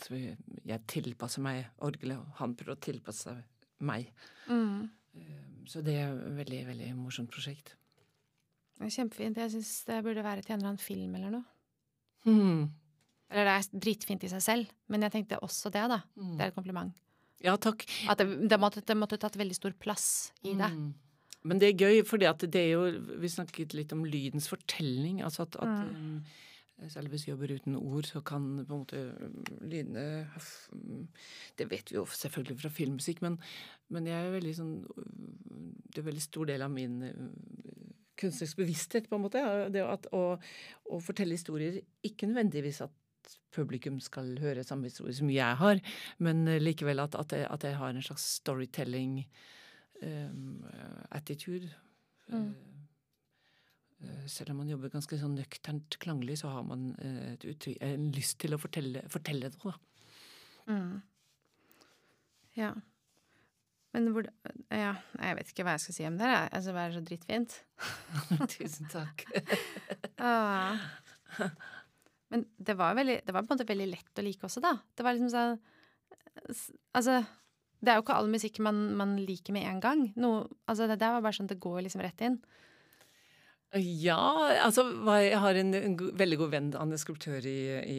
S2: Så vi, jeg tilpasser meg orgelet, og han prøver å tilpasse meg. Mm. Så det er et veldig, veldig morsomt prosjekt.
S1: Kjempefint. Jeg syns det burde være til en eller annen film eller noe.
S2: Mm.
S1: Eller det er dritfint i seg selv, men jeg tenkte også det, da. Mm. Det er et kompliment.
S2: Ja, takk.
S1: At det, det, måtte, det måtte, tatt veldig stor plass i det. Mm.
S2: Men det er gøy, for det er jo Vi snakket litt om lydens fortelling. Altså at, at mm. selv hvis vi jobber uten ord, så kan på en måte lydene Det vet vi jo selvfølgelig fra filmmusikk, men, men jeg er veldig sånn Det er en veldig stor del av min kunstnerisk bevissthet, på en måte. Det at, å, å, fortelle historier. Ikke nødvendigvis at publikum skal høre samme historie som jeg har, men eh, likevel at, at, jeg, at jeg, har en slags storytelling um, attitude. Mm. Uh, selv om man jobber ganske sånn nøkternt klanglig, så har man uh, en lyst til å fortelle, fortelle noe.
S1: Mm. Ja. Men hvor Ja, jeg vet ikke hva jeg skal si om det. Altså, det er så drittfint.
S2: Tusen takk.
S1: ah. Men det var, veldig, det var på en måte veldig lett å like også, da. Det var liksom sånn Altså, det er jo ikke all musikk man, man liker med en gang. Noe, altså, det der var bare sånn det går liksom rett inn.
S2: Ja, altså jeg har en, en veldig god venn, han er skulptør i, i,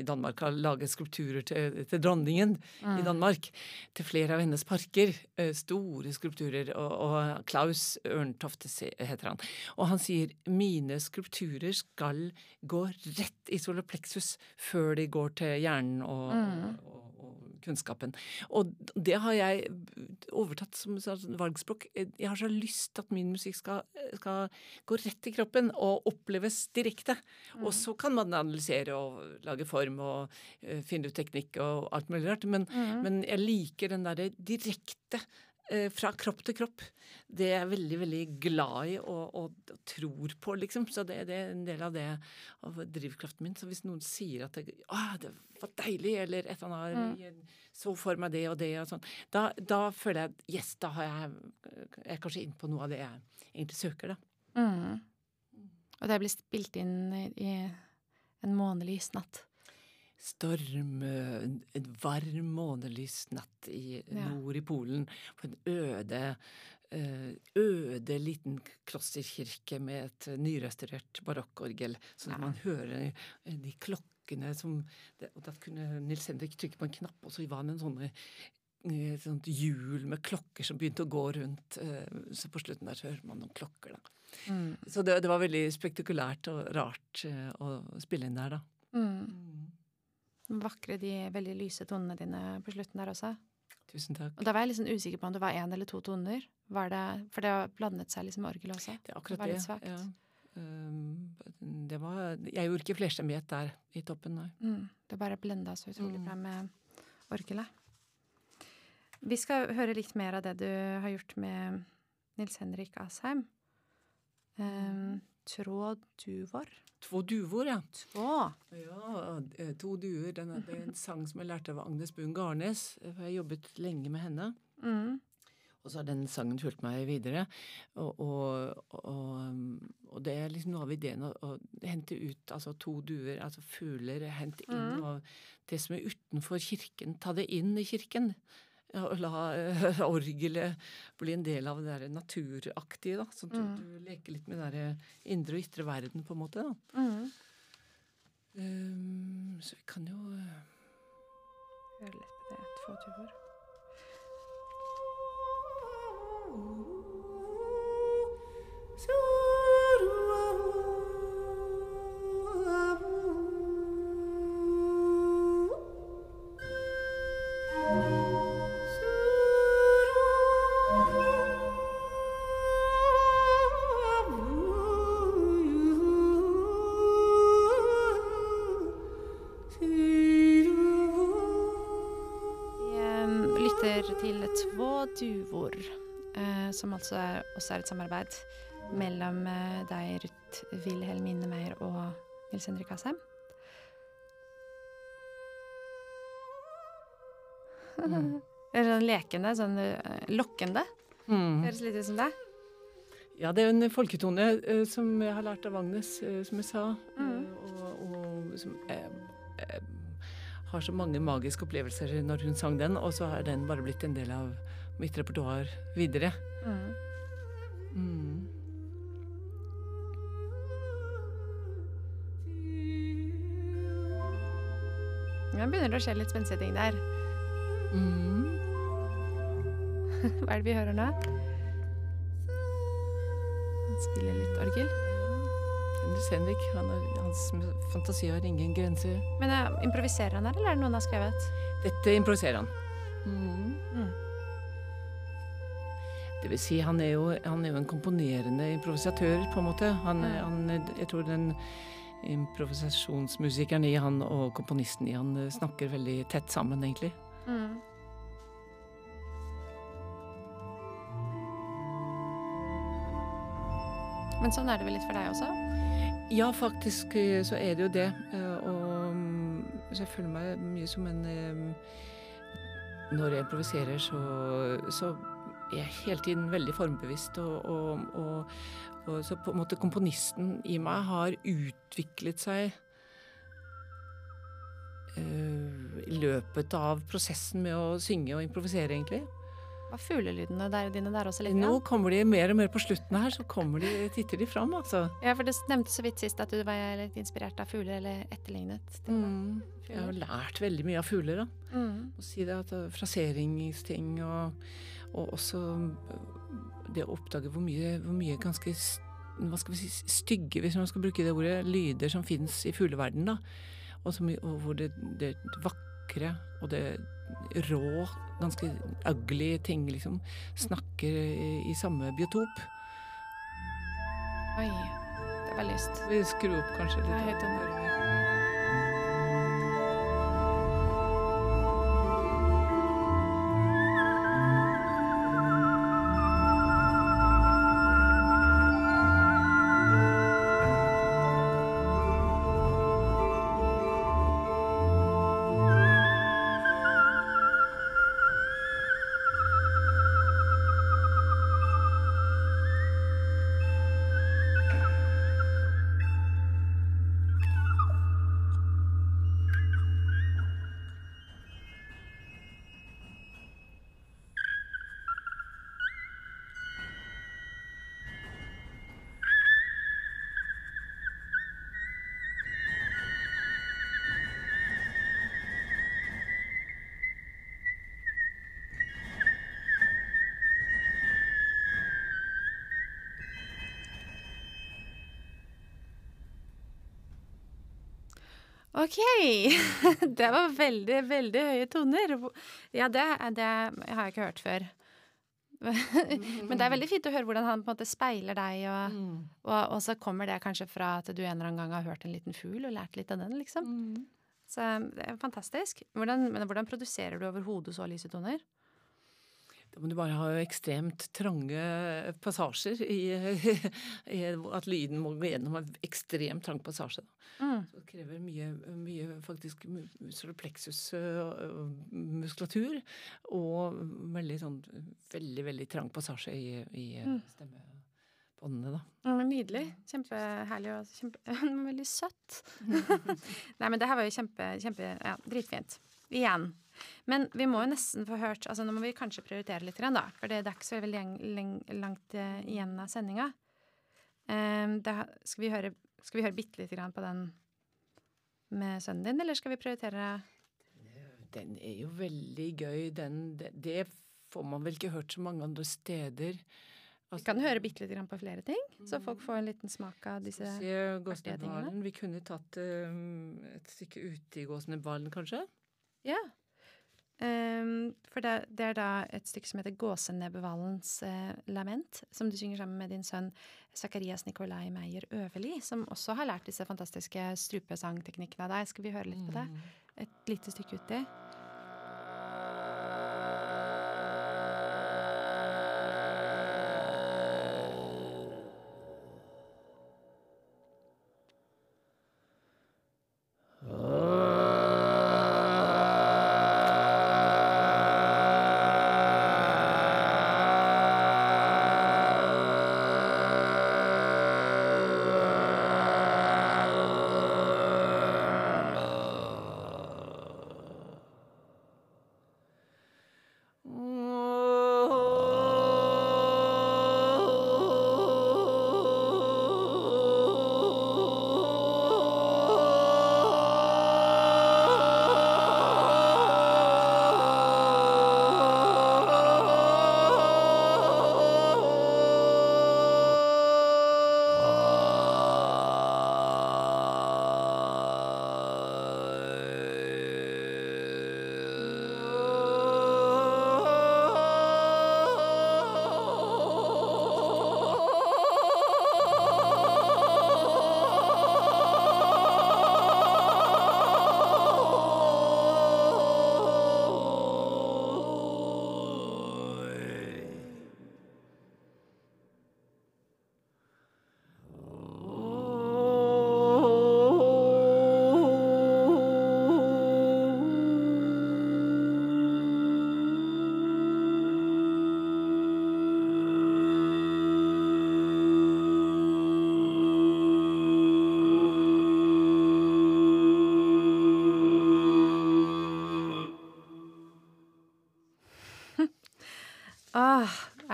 S2: i Danmark, har laget skulpturer til, til dronningen mm. i Danmark. Til flere av hennes parker. Store skulpturer. Og, og Klaus Ørntofte heter han. Og han sier mine skulpturer skal gå rett i soloplexus før de går til hjernen og, mm. og, kunnskapen. Og det har jeg overtatt som valgspråk. Jeg har så lyst til at min musikk skal, skal gå rett i kroppen og oppleves direkte. Mm. Og så kan man analysere og lage form og uh, finne ut teknikk og alt mulig rart. Men, mm. men jeg liker den derre direkte Eh, fra kropp til kropp. Det er jeg veldig, veldig glad i og, og, og tror på, liksom. Så det, det, er en del av det av drivkraften min. Så hvis noen sier at det, det var deilig, eller et eller annet mm. så for meg det og det og sånn, da, da, føler jeg at yes, da har jeg, jeg er kanskje inne på noe av det jeg egentlig søker, da.
S1: Mm. Og det blir spilt inn i en månelys natt
S2: storm, en varm månelys natt i nord i Polen, på en øde eh, øde liten klosterkirke med et nyrestaurert barokkorgel, så ja. man hører de klokkene som Og da kunne Nils Henrik trykke på en knapp, og så var det en sånne et sånt hjul med klokker som begynte å gå rundt. Eh, så på slutten der så hører man noen klokker, da. Mm. Så det, det, var veldig spektakulært og rart eh, å spille inn der, da.
S1: Mm. Vakre de veldig lyse tonene dine på slutten der også.
S2: Tusen takk.
S1: Og da var jeg liksom usikker på om det var én eller to toner. Var det, for det har blandet seg liksom med orgelet også.
S2: Det er akkurat det. Var det, ja. Um, det var Jeg gjorde ikke flerstemmighet der i toppen, nei.
S1: Mm, det bare blenda så utrolig mm. bra med orgelet. Vi skal høre litt mer av det du har gjort med Nils Henrik Asheim. Um, Tråd duvor.
S2: Två duvor, ja.
S1: Två.
S2: Ja, eh, To duer. Den er, det er en sang som jeg lærte av Agnes Buen Garnes. Jeg har jobbet lenge med henne. Mm. Og så har den sangen fulgt meg videre. Og, og, og, og, det er liksom noe av ideen å, å, hente ut altså to duer, altså fugler, hente inn mm. og det som er utenfor kirken. Ta det inn i kirken og la uh, orgelet bli en del av det der naturaktige. da, Sånn at mm. du, leker litt med den der indre og ytre verden, på en måte. da. Mm. Um, så vi kan jo uh,
S1: Høre litt på det. Få turer. So altså også er et samarbeid mellom eh, deg, Ruth Wilhelmine Meyer, og Nils Henrik Asheim.
S2: Mm.
S1: Sånn lekende, sånn eh, lokkende.
S2: Mm.
S1: Høres litt ut som det.
S2: Ja, det er en folketone uh, som jeg har lært av Agnes, uh, som jeg sa.
S1: Mm.
S2: Uh, og, og som har så mange magiske opplevelser når hun sang den, og så har den bare blitt en del av mitt repertoar videre.
S1: Mm.
S2: Mm.
S1: Ja, begynner det å skje litt spenstige ting der.
S2: Mm.
S1: Hva er det vi hører nå? Han spiller litt orgel.
S2: Nils Henrik, han er, hans fantasi har ingen grenser.
S1: Men ja, improviserer han her, eller er det noen har skrevet?
S2: Dette improviserer han. Mm.
S1: Mm.
S2: Det vil si, han er, jo, han er jo en komponerende improvisatør, på en måte. Han, han, jeg tror den improvisasjonsmusikeren i han og komponisten i han snakker veldig tett sammen, egentlig.
S1: Mm. Men sånn er det vel litt for deg også?
S2: Ja, faktisk eh, så er det jo det. Eh, Og mm, så jeg føler meg mye som en eh, Når jeg improviserer, så, så er hele tiden veldig formbevisst. Og, og, og, og så på en måte komponisten i meg har utviklet seg eh, i løpet av prosessen med å synge og improvisere, egentlig.
S1: Var fuglelydene der, dine der også litt?
S2: Nå kommer de mer og mer på slutten her, så kommer de, titter de fram, altså.
S1: Ja, for det nevnte så vidt sist at du var litt inspirert av fugler, eller etterlignet.
S2: Mm. Jeg har lært veldig mye av fugler, da.
S1: Mm.
S2: å si det, at er fraseringsting og, og også det å oppdage hvor mye, hvor mye ganske hva skal vi si, stygge, hvis man skal bruke det ordet, lyder som fins i fugleverdenen. da. Og, som, og hvor det, det vakre og det rå, ganske ugly ting liksom snakker i, i samme biotop.
S1: Oi, det var lyst.
S2: Vi skrur opp kanskje litt.
S1: Det er høyt Ok, det var veldig, veldig høye toner. Ja, det, det har jeg ikke hørt før. Men det er veldig fint å høre hvordan han på en måte speiler deg, og,
S2: Mm.
S1: og, og så kommer det kanskje fra at du en eller annen gang har hørt en liten fugl og lært litt av den, liksom.
S2: Mm.
S1: Så det er fantastisk. Hvordan, men hvordan produserer du overhodet så lyse toner?
S2: Da må du bare ha ekstremt trange passasjer i, i At lyden må gå gjennom en ekstremt trang passasje.
S1: Mm.
S2: Så det krever mye, mye faktisk plexusmuskulatur og veldig sånn veldig, veldig trang passasje i, i
S1: Mm.
S2: stemmebåndene, da.
S1: Men Nydelig. Kjempeherlig og kjempe, veldig søtt. Nei, men det her var jo kjempe, kjempe ja, dritfint. Igjen. Men vi må jo nesten få hørt altså Nå må vi kanskje prioritere litt, da. For det, det er ikke så veldig langt eh, igjen av sendinga. Um, skal vi høre, skal vi høre bitte lite grann på den med sønnen din, eller skal vi prioritere
S2: Den er jo veldig gøy, den. Det, det får man vel ikke hørt så mange andre steder.
S1: Vi kan høre bitte lite grann på flere ting, så folk får en liten smak av disse
S2: artige
S1: tingene.
S2: Vi kunne tatt um, et stykke ute i Gåsnebalen, kanskje?
S1: Ja. Ehm, for det, det er da et stykke som heter Gåsenebbevalens eh, lament, som du synger sammen med din sønn Zakarias Nikolai Meyer Øverli, som også har lært disse fantastiske strupesangteknikkene av deg. Skal vi høre litt på det? Et lite stykke uti.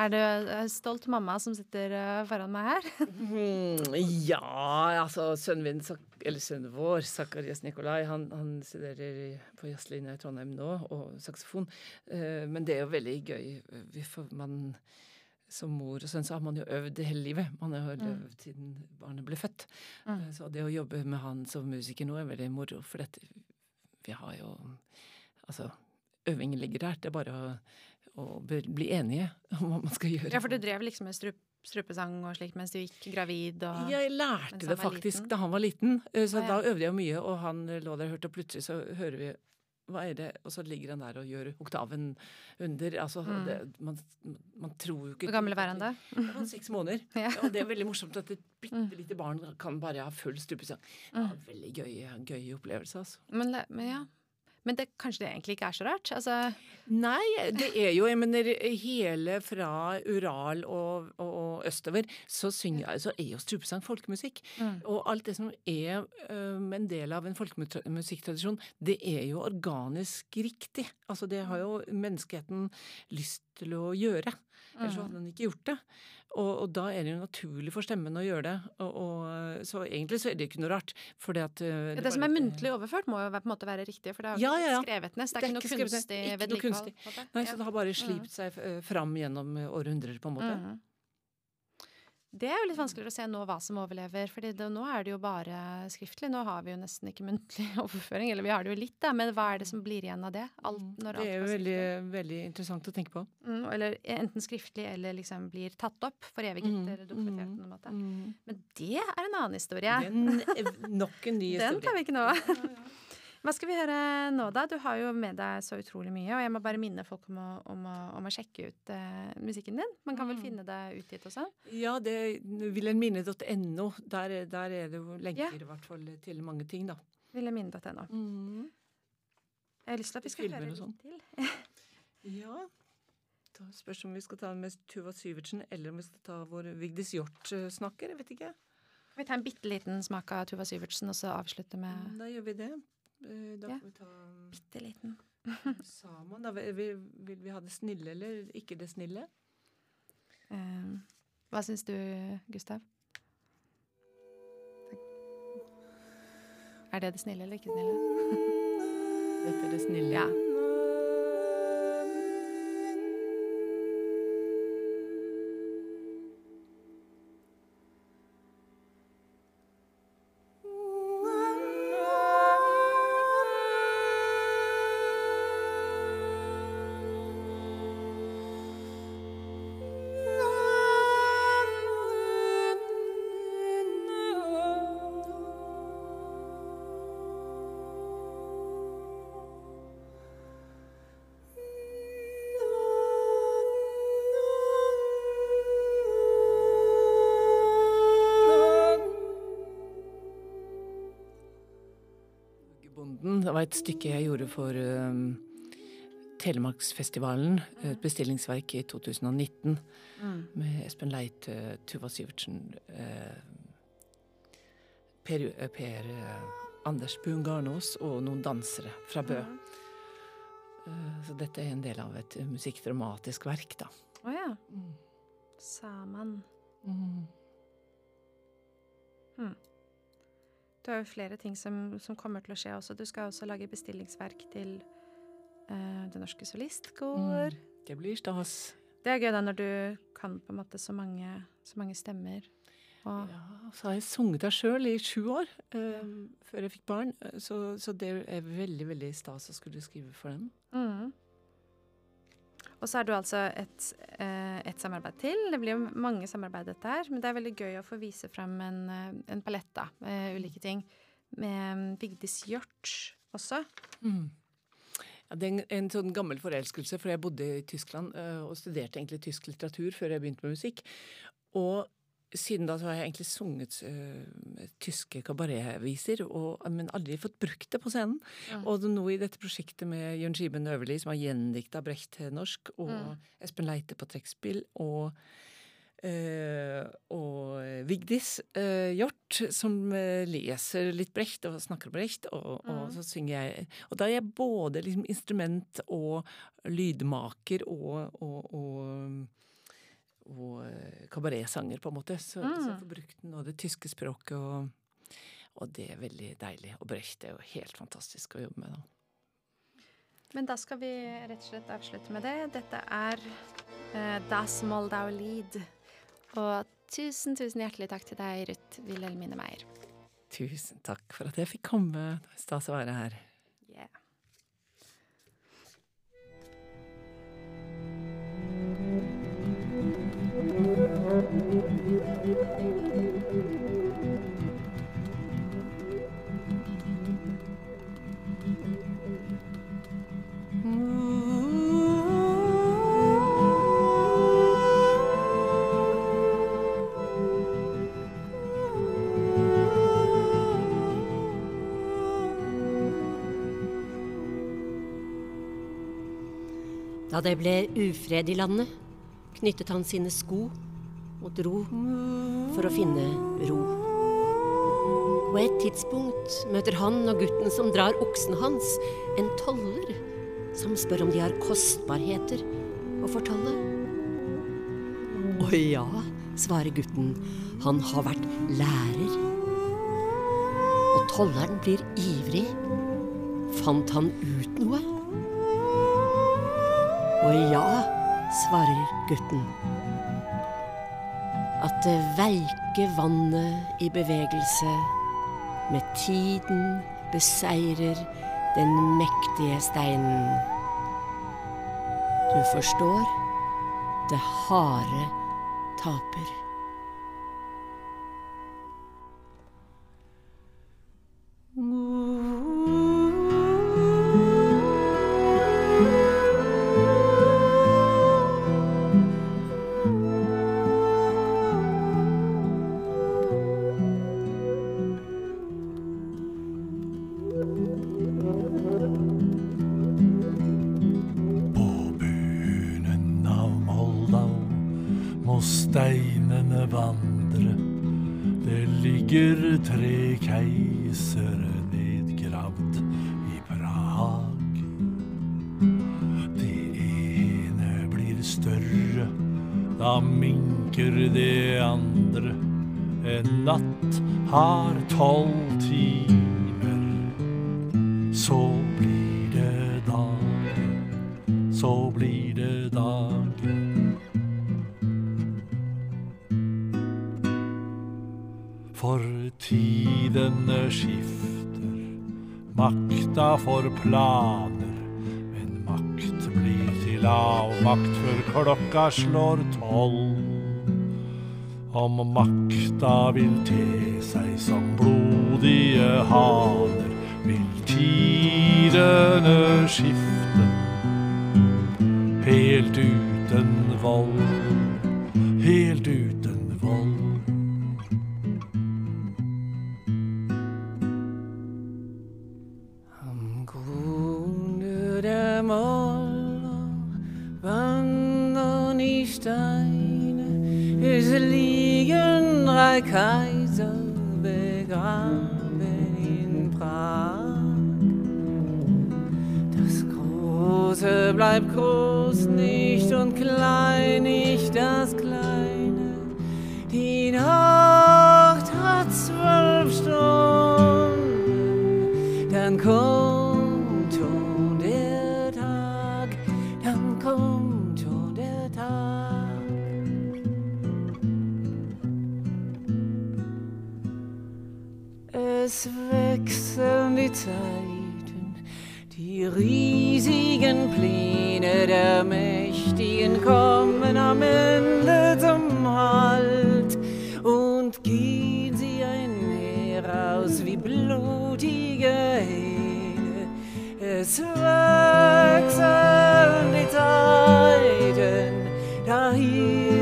S1: Er du en stolt mamma som sitter eh, foran meg her?
S2: Mm, ja, altså sønnen min, eller sønnen vår, Zakarias Nikolai, han, han studerer på jazzlinja i Trondheim nå, og saksofon. Eh, men det er jo veldig gøy. Man, som mor og sønn så har man jo øvd hele livet. Man har jo øvd siden barnet ble født.
S1: Mm.
S2: Så det å jobbe med han som musiker nå er veldig moro, for dette Vi har jo Altså, øvingen ligger der. Det er bare å og bli enige om hva man skal gjøre.
S1: Ja, for du drev liksom med strup, strupesang og slikt mens du gikk gravid og
S2: Jeg lærte det faktisk da han var liten, eh, så ah, ja. da øvde jeg mye, og han lå der og hørte, og plutselig så hører vi hva er det? Og så ligger han der og gjør oktaven under. Altså, mm. det, man, man, tror jo ikke
S1: Hvor gammel var han da?
S2: Han seks måneder. ja. Og det er veldig morsomt at et bitte mm. lite barn kan bare ha full strupesang. Det var en veldig gøy, gøy opplevelse, altså.
S1: Men, men ja, men det, kanskje det egentlig ikke er så rart? Altså
S2: Nei, det er jo Jeg mener, hele fra Ural og, og, og østover så, synger, så er jo strupesang folkemusikk. Mm. Og alt det som er um, en del av en folkemusikktradisjon, det er jo organisk riktig. Altså det har jo menneskeheten lyst til å gjøre. Ellers hadde den ikke gjort det. Og, og, da er det jo naturlig for stemmen å gjøre det. Og, og, så egentlig så er det ikke noe rart. Fordi at,
S1: uh, det, det som er muntlig overført, må jo på en måte være riktig, for det har jo ja, ja, ja. skrevet ned. Så det er, det er ikke noe kunstig vedlikehold.
S2: Nei, så det har bare slipt seg eh, fram gjennom århundrer, på en måte. Mm.
S1: Det er jo litt vanskeligere å se nå hva som overlever, for nå er det jo bare skriftlig. Nå har vi jo nesten ikke muntlig overføring, eller vi har det jo litt, da, men hva er det som blir igjen av det?
S2: Alt, mm, det er jo veldig, veldig, interessant å tenke på.
S1: Mm, eller enten skriftlig eller liksom blir tatt opp, foreviget mm, eller dokumentert på noen måte. Mm. Men det er en annen historie.
S2: Den, nok en ny historie.
S1: Den tar vi ikke nå. Ja, ja. Hva skal vi høre nå, da? Du har jo med deg så utrolig mye. Og jeg må bare minne folk om å, om å, om å sjekke ut uh, musikken din. Man kan vel mm. finne deg utgitt også?
S2: Ja, det er vilhelmine.no. Der, der, er det jo lenker ja. i hvert fall til mange ting, da.
S1: Vilhelmine.no. Mm. Jeg har lyst til at vi skal høre litt sånn. til.
S2: ja. Da spørs om vi skal ta med Tuva Syvertsen, eller om vi skal ta vår Vigdis Hjorth-snakker. Jeg vet ikke.
S1: Kan vi ta en bitte liten smak av Tuva Syvertsen, og så avslutte med
S2: Da gjør vi det. Eh, ja. får vi ta
S1: Bitte liten.
S2: Saman. Da vil, vil, vi ha det snille eller ikke det snille?
S1: Um, hva syns du, Gustav? Er det det snille eller ikke snille?
S2: Dette er det snille.
S1: Ja.
S2: Et stykke jeg gjorde for um, Telemarksfestivalen. Et bestillingsverk i 2019 mm. med Espen Leit, uh, Tuva Syvertsen, uh, Per, uh, per Anders Bungarnås og noen dansere fra Bø. Mm. Så dette er en del av et musikkdramatisk verk, da.
S1: Å oh, ja. Mm. Saman. Mm. Hmm. Du har jo flere ting som, som, kommer til å skje også. Du skal også lage bestillingsverk til uh, Det Norske Solistkor. Mm,
S2: det blir stas.
S1: Det er gøy da når du kan på en måte så mange, så mange stemmer.
S2: Og ja, så har jeg sunget der sjøl i sju år uh, før jeg fikk barn. Så, så, det er veldig, veldig stas å skulle skrive for dem. Mm.
S1: Og så er det altså et, eh, et, samarbeid til. Det blir jo mange samarbeid dette her, men det er veldig gøy å få vise frem en, eh, en palett av ulike ting. Med mm, Vigdis Hjort også. Mm.
S2: Ja, det er en, en, sånn gammel forelskelse, for jeg bodde i Tyskland uh, og studerte egentlig tysk litteratur før jeg begynte med musikk. Og siden da så har jeg egentlig sunget uh, tyske kabaretviser, men aldri fått brukt det på scenen. Mm. Og nå i dette prosjektet med Jørn Skiben Øverli, som har gjendikta Brecht til norsk, og mm. Espen Leite på trekkspill, og, uh, og Vigdis uh, Hjort, som uh, leser litt Brecht og snakker Brecht, og, og
S1: Mm.
S2: så synger jeg Og da er jeg både liksom instrument og lydmaker og, og, og, og eh, kabaretsanger, på en måte. Så, så
S1: Mm.
S2: får brukt noe av det tyske språket, og, og det er veldig deilig. Og Brecht er jo helt fantastisk å jobbe med, da.
S1: Men da skal vi rett og slett avslutte med det. Dette er eh, Das Moldau Lied. Og tusen, tusen hjertelig takk til deg, Ruth Wilhelmine Meyer.
S2: Tusen takk for at jeg fikk komme. Det Stas å være her.
S3: Da det ble ufred i landet, knyttet han sine sko og dro for å finne ro. På et tidspunkt møter han og gutten som drar oksen hans, en toller som spør om de har kostbarheter å fortelle. Å ja, svarer gutten, han har vært lærer. Og tolleren blir ivrig. Fant han ut noe? Å ja, svarer gutten. At det veike vannet i bevegelse med tiden beseirer den mektige steinen. Du forstår, det harde taper.
S4: Klokka slår tolv. Om makta vil te seg som blodige haner, vil tidene skifte.
S2: Begraben in Prag. Das Große bleibt groß nicht und klein nicht das Kleine. Die Nacht hat zwölf Stunden, Zeiten, die riesigen Pläne der Mächtigen kommen am Ende zum Halt und gehen sie einher aus wie blutige Hähne. Es wechseln die Zeiten, da hilft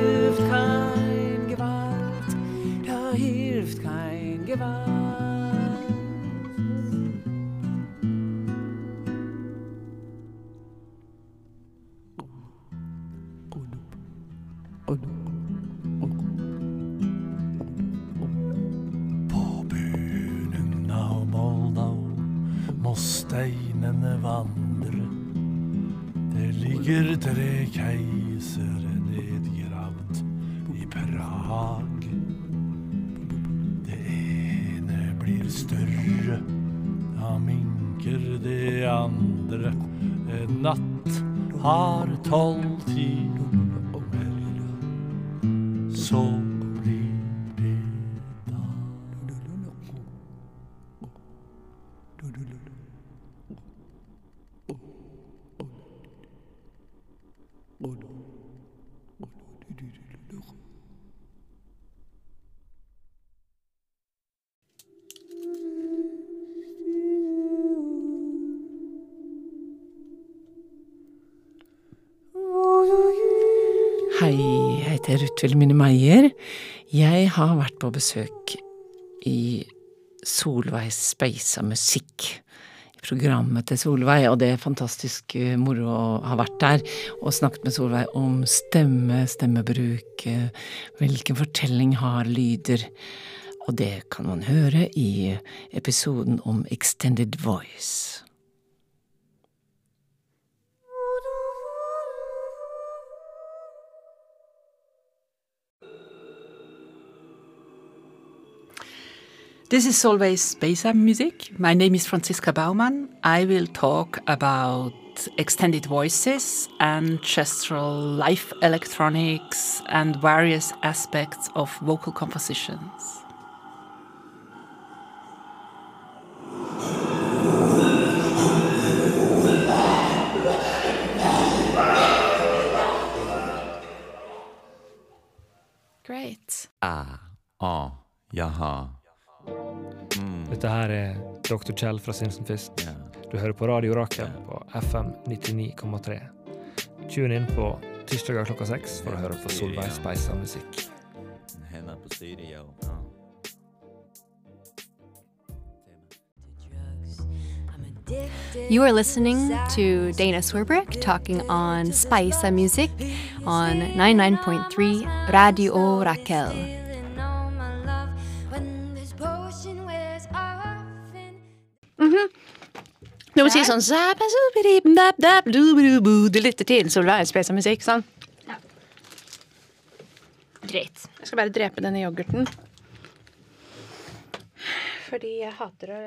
S4: steinene vandre. Det ligger tre keisere nedgravd i Prag. Det ene blir større, da minker det andre. En natt har tolv timer, så
S2: heter Ruth Wilhelmine Meyer. Jeg har vært på besøk i Solveig Speisa musikk. Programmet til Solveig, og det er fantastisk eh, moro å ha vært der og snakket med Solveig om stemme, stemmebruk, eh, hvilken fortelling har lyder. Og det kan man høre i episoden om Extended Voice.
S5: This is always Space Music. My name is Franziska Baumann. I will talk about extended voices, ancestral life electronics, and various aspects of vocal compositions.
S1: Great.
S6: Ah, ah, jaha.
S7: Dette her er Dr. Kjell fra Sinsenfist.
S6: Ja.
S7: Du hører på Radio Rakel på FM 99,3. Tune inn på tirsdager klokka seks for å høre på Solveig Speisa musikk.
S6: Henne på stereo. Ja.
S8: You are listening to Dana Swerbrick talking on Spisa Music on 99.3 Radio Raquel.
S1: Du må si sånn. Du lytter til Solveig Speisa musikk, sånn.
S8: Greit.
S1: Jeg skal bare drepe denne yoghurten. Fordi jeg hater å